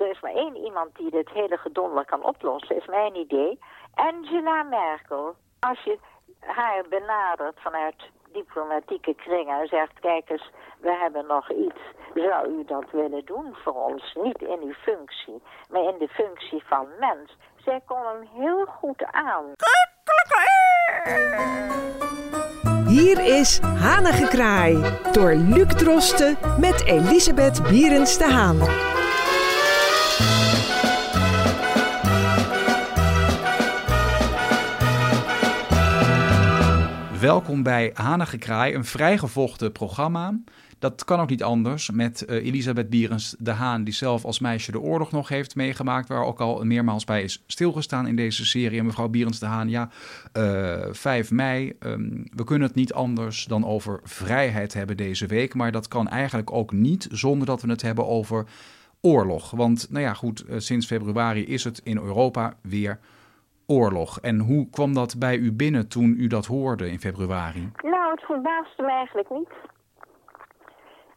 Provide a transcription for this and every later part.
er is maar één iemand die dit hele gedonder kan oplossen, is mijn idee. Angela Merkel. Als je haar benadert vanuit diplomatieke kringen en zegt, kijk eens, we hebben nog iets. Zou u dat willen doen voor ons? Niet in uw functie, maar in de functie van mens. Zij kon hem heel goed aan. Hier is Hanengekraai door Luc Drosten met Elisabeth Bierens de Haan. Welkom bij Hanengekraai, een vrijgevochten programma. Dat kan ook niet anders met uh, Elisabeth Bierens de Haan, die zelf als meisje de oorlog nog heeft meegemaakt, waar ook al meermaals bij is stilgestaan in deze serie. En mevrouw Bierens de Haan, ja, uh, eh, 5 mei, um, we kunnen het niet anders dan over vrijheid hebben deze week, maar dat kan eigenlijk ook niet zonder dat we het hebben over oorlog. Want, nou ja, goed, uh, sinds februari is het in Europa weer. En hoe kwam dat bij u binnen toen u dat hoorde in februari? Nou, het verbaasde me eigenlijk niet.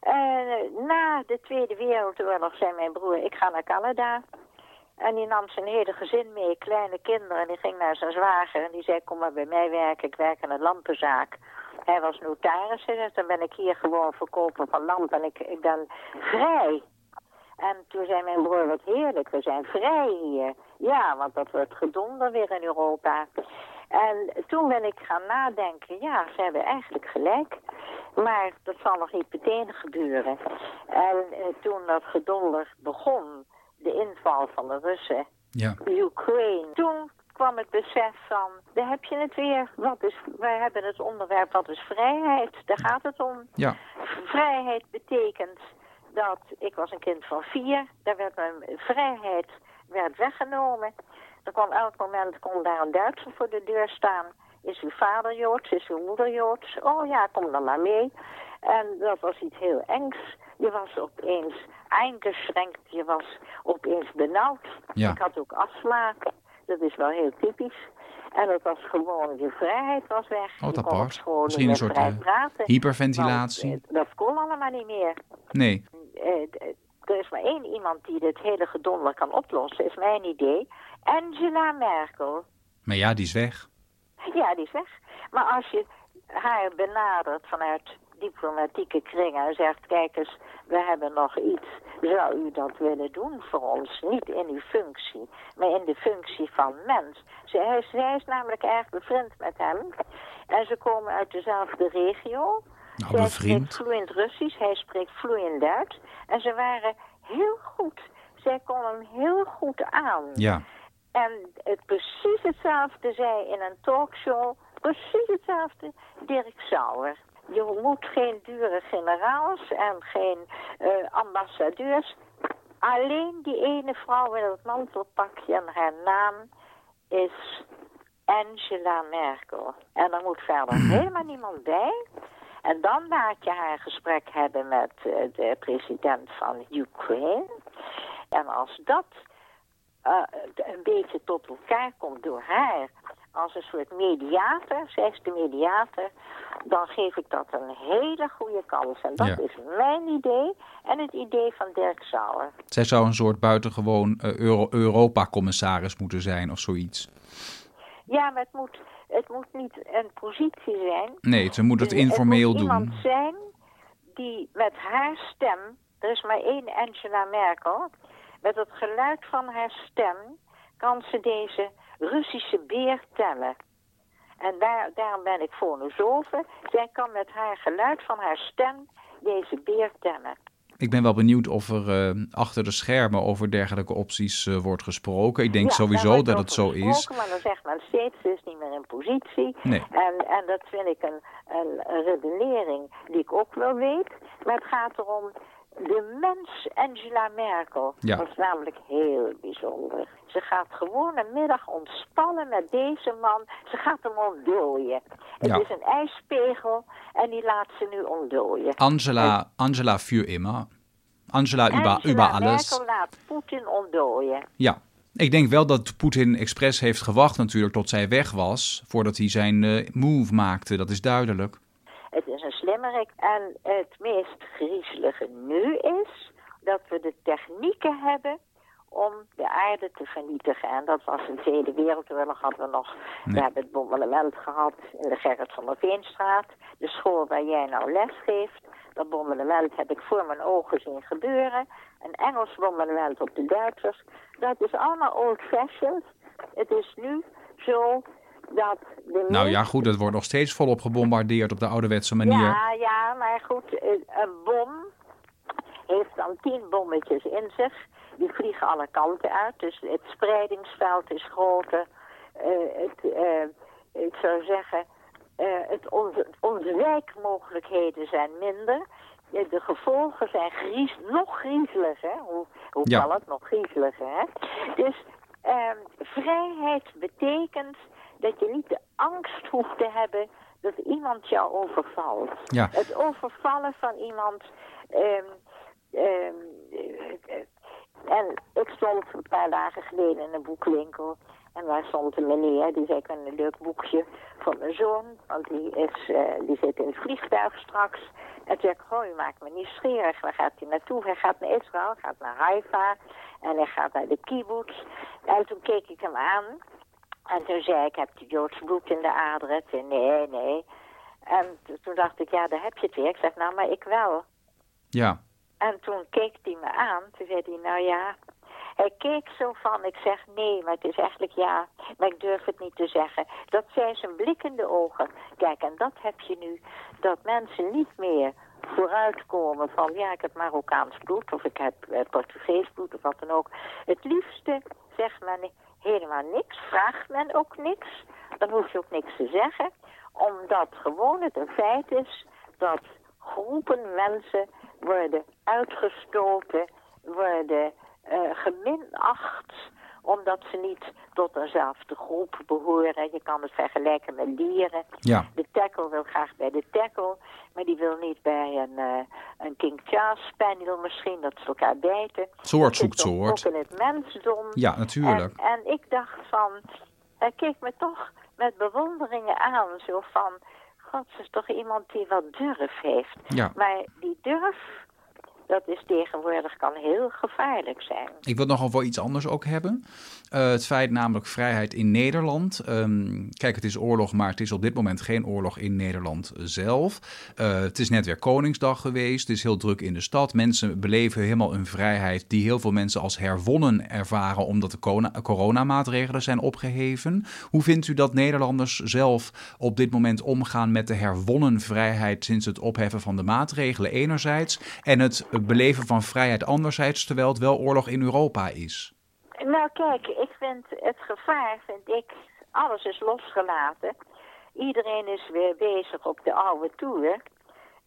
Uh, na de Tweede Wereldoorlog zei mijn broer, ik ga naar Canada. En die nam zijn hele gezin mee, kleine kinderen. En die ging naar zijn zwager en die zei, kom maar bij mij werken. Ik werk in een lampenzaak. Hij was notaris, dus dan ben ik hier gewoon verkoper van lampen. En ik, ik ben vrij. En toen zei mijn broer, wat heerlijk, we zijn vrij hier. Ja, want dat wordt gedonder weer in Europa. En toen ben ik gaan nadenken, ja, ze hebben eigenlijk gelijk. Maar dat zal nog niet meteen gebeuren. En eh, toen dat gedonder begon, de inval van de Russen, ja. Ukraine, toen kwam het besef van, daar heb je het weer. Wat is, wij hebben het onderwerp, wat is vrijheid? Daar gaat het om. Ja. Vrijheid betekent dat ik was een kind van vier. Daar werd mijn vrijheid werd weggenomen. Er kwam elk moment kon daar een Duitser voor de deur staan. Is uw vader Joods? Is uw moeder Joods? Oh ja, kom dan maar mee. En dat was iets heel engs. Je was opeens eingeschränkt. Je was opeens benauwd. Ik had ook astma. Dat is wel heel typisch. En het was gewoon, je vrijheid was weg. Oh, dat apart. Misschien een soort uh, hyperventilatie. Want, dat kon allemaal niet meer. Nee. Eh, er is maar één iemand die dit hele gedonder kan oplossen, is mijn idee. Angela Merkel. Maar ja, die is weg. Ja, die is weg. Maar als je haar benadert vanuit diplomatieke kringen en zegt, kijk eens, we hebben nog iets. Zou u dat willen doen voor ons? Niet in uw functie, maar in de functie van mens. Zij, zij is namelijk erg bevriend met hem. En ze komen uit dezelfde regio. Nou, Zij spreekt vloeiend Russisch, hij spreekt vloeiend Duits. En ze waren heel goed. Zij kon hem heel goed aan. Ja. En het precies hetzelfde zei in een talkshow, precies hetzelfde Dirk Sauer. Je moet geen dure generaals en geen uh, ambassadeurs. Alleen die ene vrouw in het mantelpakje en haar naam is Angela Merkel. En er moet verder helemaal niemand bij. En dan laat je haar gesprek hebben met uh, de president van Ukraine. En als dat uh, een beetje tot elkaar komt door haar als een soort mediator, zij is de mediator, dan geef ik dat een hele goede kans. En dat is mijn idee en het idee van Dirk Sauer. Zij zou een soort buitengewoon uh, Euro Europa-commissaris moeten zijn of zoiets. Ja, maar het moet, het moet niet een positie zijn. Nee, ze moet het informeel doen. Het moet iemand zijn die met haar stem, er is maar één Angela Merkel, met het geluid van haar stem kan ze deze Russische beer tellen. En daar, daarom ben ik fonosofe. Zij kan met haar geluid van haar stem deze beer tellen. Ik ben wel benieuwd of er uh, achter de schermen over dergelijke opties uh, wordt gesproken. Ik denk ja, sowieso dat het zo is. Maar dan zegt men steeds, ze is niet meer in positie. Nee. En, en dat vind ik een, een, een redenering die ik ook wel weet. Maar het gaat erom, de mens Angela Merkel ja. was namelijk heel bijzonder. Ze gaat gewoon een middag ontspannen met deze man. Ze gaat hem ontdooien. Het is een ijspegel en die laat ze nu ontdooien. Angela, en, Angela für immer. Angela, Angela über, über alles. Merkel laat Poetin ontdooien. Ja, ik denk wel dat Poetin expres heeft gewacht natuurlijk tot zij weg was... voordat hij zijn uh, move maakte, dat is duidelijk. Een slimmerik. En het meest griezelige nu is dat we de technieken hebben om de aarde te vernietigen. En dat was in de Tweede Wereldoorlog hadden we nog, we hebben het bombardement gehad in de Gerrit van der Veenstraat, de school waar jij nou les geeft. Dat bombardement heb ik voor mijn ogen zien gebeuren. Een Engels bombardement op de Duitsers. Dat is allemaal old-fashioned. Het is nu zo dat de Nou ja, goed, het wordt nog steeds volop gebombardeerd op de ouderwetse manier. Ja, ja, maar goed, een bom heeft dan tien bommetjes in zich. Die vliegen alle kanten uit, dus het spreidingsveld is groter. Eh, het, eh, ik zou zeggen, eh, het onze, wijkmogelijkheden zijn minder. De gevolgen zijn gries, nog griezeliger. Hoe, hoe Ja. kan het nog griezeliger, hè? Dus ehm, vrijheid betekent dat je niet de angst hoeft te hebben dat iemand jou overvalt. Ja. Het overvallen van iemand. ehm, ehm, eh, en ik stond een paar dagen geleden in een boekwinkel. En daar stond een meneer, die zei, ik een leuk boekje voor mijn zoon. Want die, is, eh, die zit in het vliegtuig straks. En toen zei ik, oh, je maakt me nieuwsgierig. Waar gaat hij naartoe? Hij gaat naar Israël, gaat naar Haifa. En hij gaat naar de kibbutz. En toen keek ik hem aan. En toen zei ik, heb je Joods bloed in de aderen? Toen, nee, nee. En toen dacht ik, ja, daar heb je het weer. Ik zeg, nou, maar ik wel. Ja, En toen keek hij me aan. Toen zei hij, nou ja. Hij keek zo van, ik zeg nee, maar het is eigenlijk ja. Maar ik durf het niet te zeggen. Dat zijn zijn blikkende ogen. Kijk, en dat heb je nu. Dat mensen niet meer vooruitkomen van, ja, ik heb Marokkaans bloed. Of ik heb eh, Portugees bloed, of wat dan ook. Het liefste zegt men helemaal niks. Vraagt men ook niks. Dan hoef je ook niks te zeggen. Omdat gewoon het een feit is dat groepen mensen worden uitgestoten, worden eh, geminacht, omdat ze niet tot eenzelfde groep behoren. Je kan het vergelijken met dieren. ja, De tackle wil graag bij de tackle, maar die wil niet bij een, eh, een King Charles Spaniel misschien, dat ze elkaar bijten. soort zoekt soort. Ook in het mensdom. Ja, natuurlijk. En, en ik dacht van, hij keek me toch met bewonderingen aan, zo van, god, ze is toch iemand die wat durf heeft. Ja. Maar die durf, dat is tegenwoordig, kan heel gevaarlijk zijn. Ik wil nog over iets anders ook hebben. Eh, het feit namelijk vrijheid in Nederland. Ehm, kijk, het is oorlog, maar het is op dit moment geen oorlog in Nederland zelf. Eh, het is net weer Koningsdag geweest. Het is heel druk in de stad. Mensen beleven helemaal een vrijheid die heel veel mensen als herwonnen ervaren, omdat de corona- coronamaatregelen zijn opgeheven. Hoe vindt u dat Nederlanders zelf op dit moment omgaan met de herwonnen vrijheid sinds het opheffen van de maatregelen enerzijds en het beleven van vrijheid anderzijds, terwijl het wel oorlog in Europa is? Nou kijk, ik vind het gevaar, vind ik, alles is losgelaten. Iedereen is weer bezig op de oude toer.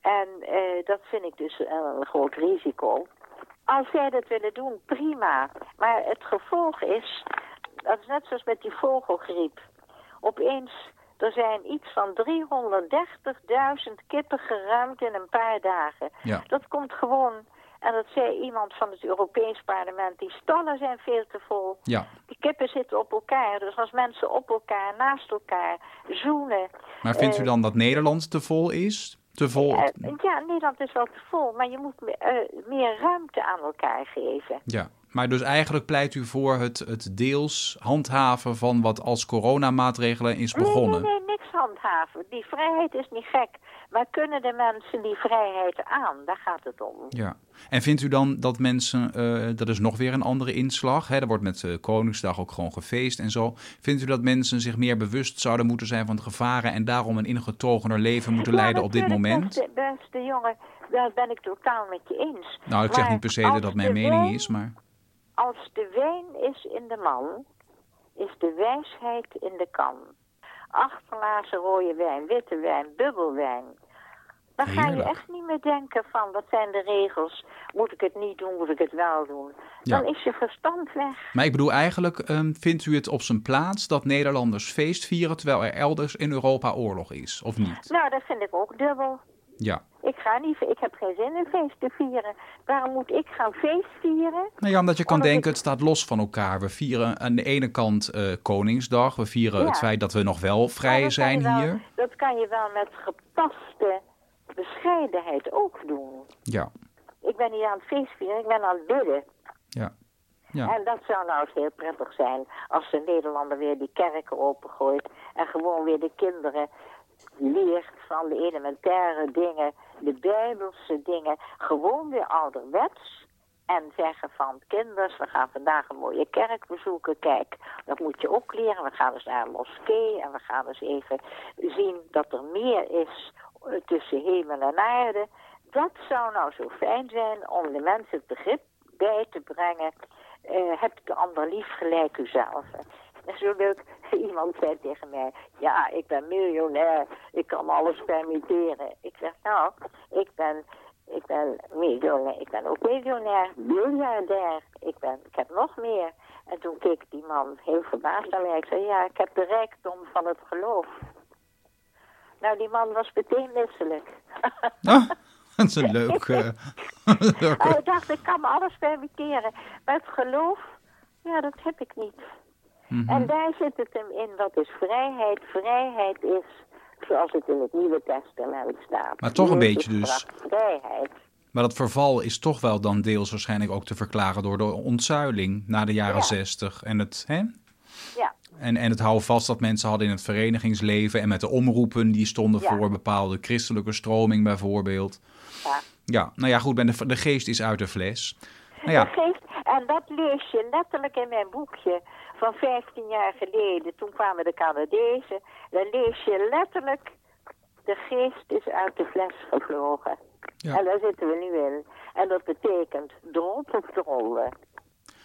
En eh, dat vind ik dus een groot risico. Als zij dat willen doen, prima. Maar het gevolg is, dat is net zoals met die vogelgriep. Opeens, er zijn iets van 330.000 kippen geruimd in een paar dagen. Ja. Dat komt gewoon, en dat zei iemand van het Europees parlement, die stallen zijn veel te vol. Ja, Die kippen zitten op elkaar, dus als mensen op elkaar, naast elkaar, zoenen. maar vindt u eh, dan dat Nederland te vol is? Te vol? eh, ja, Nederland is wel te vol, maar je moet me- eh, meer ruimte aan elkaar geven. Ja, maar dus eigenlijk pleit u voor het, het deels handhaven van wat als coronamaatregelen is begonnen. Nee, nee, nee, niks handhaven. Die vrijheid is niet gek. Maar kunnen de mensen die vrijheid aan? Daar gaat het om. Ja. En vindt u dan dat mensen, eh, dat is nog weer een andere inslag, hè? er wordt met eh, Koningsdag ook gewoon gefeest en zo. Vindt u dat mensen zich meer bewust zouden moeten zijn van de gevaren en daarom een ingetogener leven moeten Ja, leiden op dit moment? Beste, beste jongen, daar ben ik totaal met je eens. Nou, ik zeg niet per se dat dat mijn mening is, maar Als de wijn is in de man, is de wijsheid in de kan. Acht glazen rode wijn, witte wijn, bubbelwijn. Dan ga je echt niet meer denken van, wat zijn de regels? Moet ik het niet doen, moet ik het wel doen? Ja. Dan is je verstand weg. Maar ik bedoel eigenlijk, ehm, vindt u het op zijn plaats dat Nederlanders feest vieren terwijl er elders in Europa oorlog is, of niet? Nou, dat vind ik ook dubbel. Ja. Ik ga niet, ik heb geen zin in feest te vieren. Waarom moet ik gaan feest vieren? Nou ja, omdat je kan Omdat denken, ik- het staat los van elkaar. We vieren aan de ene kant eh, Koningsdag. We vieren Ja. het feit dat we nog wel vrij zijn wel- hier. Dat kan je wel met gepaste bescheidenheid ook doen. Ja, Ik ben niet aan het feest vieren, ik ben aan het bidden. ja. Ja. En dat zou nou eens heel prettig zijn als de Nederlander weer die kerken opengooit en gewoon weer de kinderen leert van de elementaire dingen, de bijbelse dingen, gewoon weer ouderwets. En zeggen van kinders, we gaan vandaag een mooie kerk bezoeken. Kijk, dat moet je ook leren. We gaan eens naar een moskee en we gaan eens even zien dat er meer is eh, tussen hemel en aarde. Dat zou nou zo fijn zijn om de mensen het begrip bij te brengen. Eh, heb de ander lief gelijk uzelf. Is zo leuk. Iemand zei tegen mij, ja, ik ben miljonair, ik kan alles permitteren. Ik zeg, nou, ik ben, ik ben miljonair, ik ben ook miljonair, miljardair. Ik, ben, ik heb nog meer. En toen keek die man heel verbaasd naar mij. Ik zei, ja, ik heb de rijkdom van het geloof. Nou, die man was meteen misselijk. Ah, dat is een leuk... eh, leuke- Hij dacht, ik kan me alles permitteren. Maar het geloof, ja, dat heb ik niet. Mhm. En daar zit het hem in, wat is vrijheid? Vrijheid is, zoals het in het Nieuwe Testament staat. Maar toch een beetje dus. Vrijheid. Maar dat verval is toch wel dan deels waarschijnlijk ook te verklaren door de ontzuiling na de jaren Ja. zestig. En het, hè? Ja, En, en het houden vast dat mensen hadden in het verenigingsleven en met de omroepen die stonden Ja. voor bepaalde christelijke stroming bijvoorbeeld. ja. Ja, nou ja, goed, de, de geest is uit de fles. Nou ja, De geest, en dat lees je letterlijk in mijn boekje van 15 jaar geleden. Toen kwamen de Canadezen. Dan lees je letterlijk, de geest is uit de fles gevlogen. Ja. En daar zitten we nu in. En dat betekent drollen.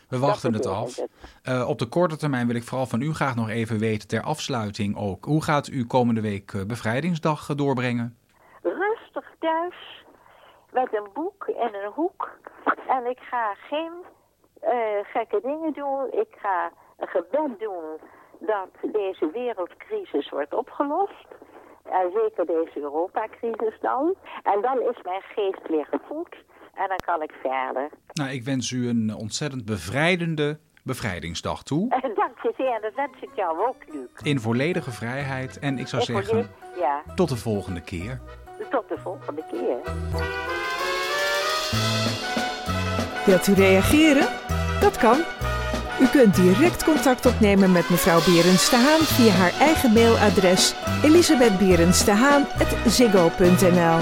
we wachten het af. Eh, op de korte termijn wil ik vooral van u graag nog even weten ter afsluiting ook. Hoe gaat u komende week eh, bevrijdingsdag eh, doorbrengen? Rustig thuis, met een boek in een hoek. En ik ga geen eh, gekke dingen doen. Ik ga een gebed doen dat deze wereldcrisis wordt opgelost. En zeker deze Europacrisis dan. En dan is mijn geest weer gevoed. En dan kan ik verder. Nou, ik wens u een ontzettend bevrijdende bevrijdingsdag toe. En dank je zeer. En dat wens ik jou ook, Luc. In volledige vrijheid. En ik zou Ik zeggen, Ja, tot de volgende keer. tot de volgende keer. Wilt u reageren? Dat kan. U kunt direct contact opnemen met mevrouw Berends de Haan via haar eigen mailadres elisabethberendstehaan.ziggo.nl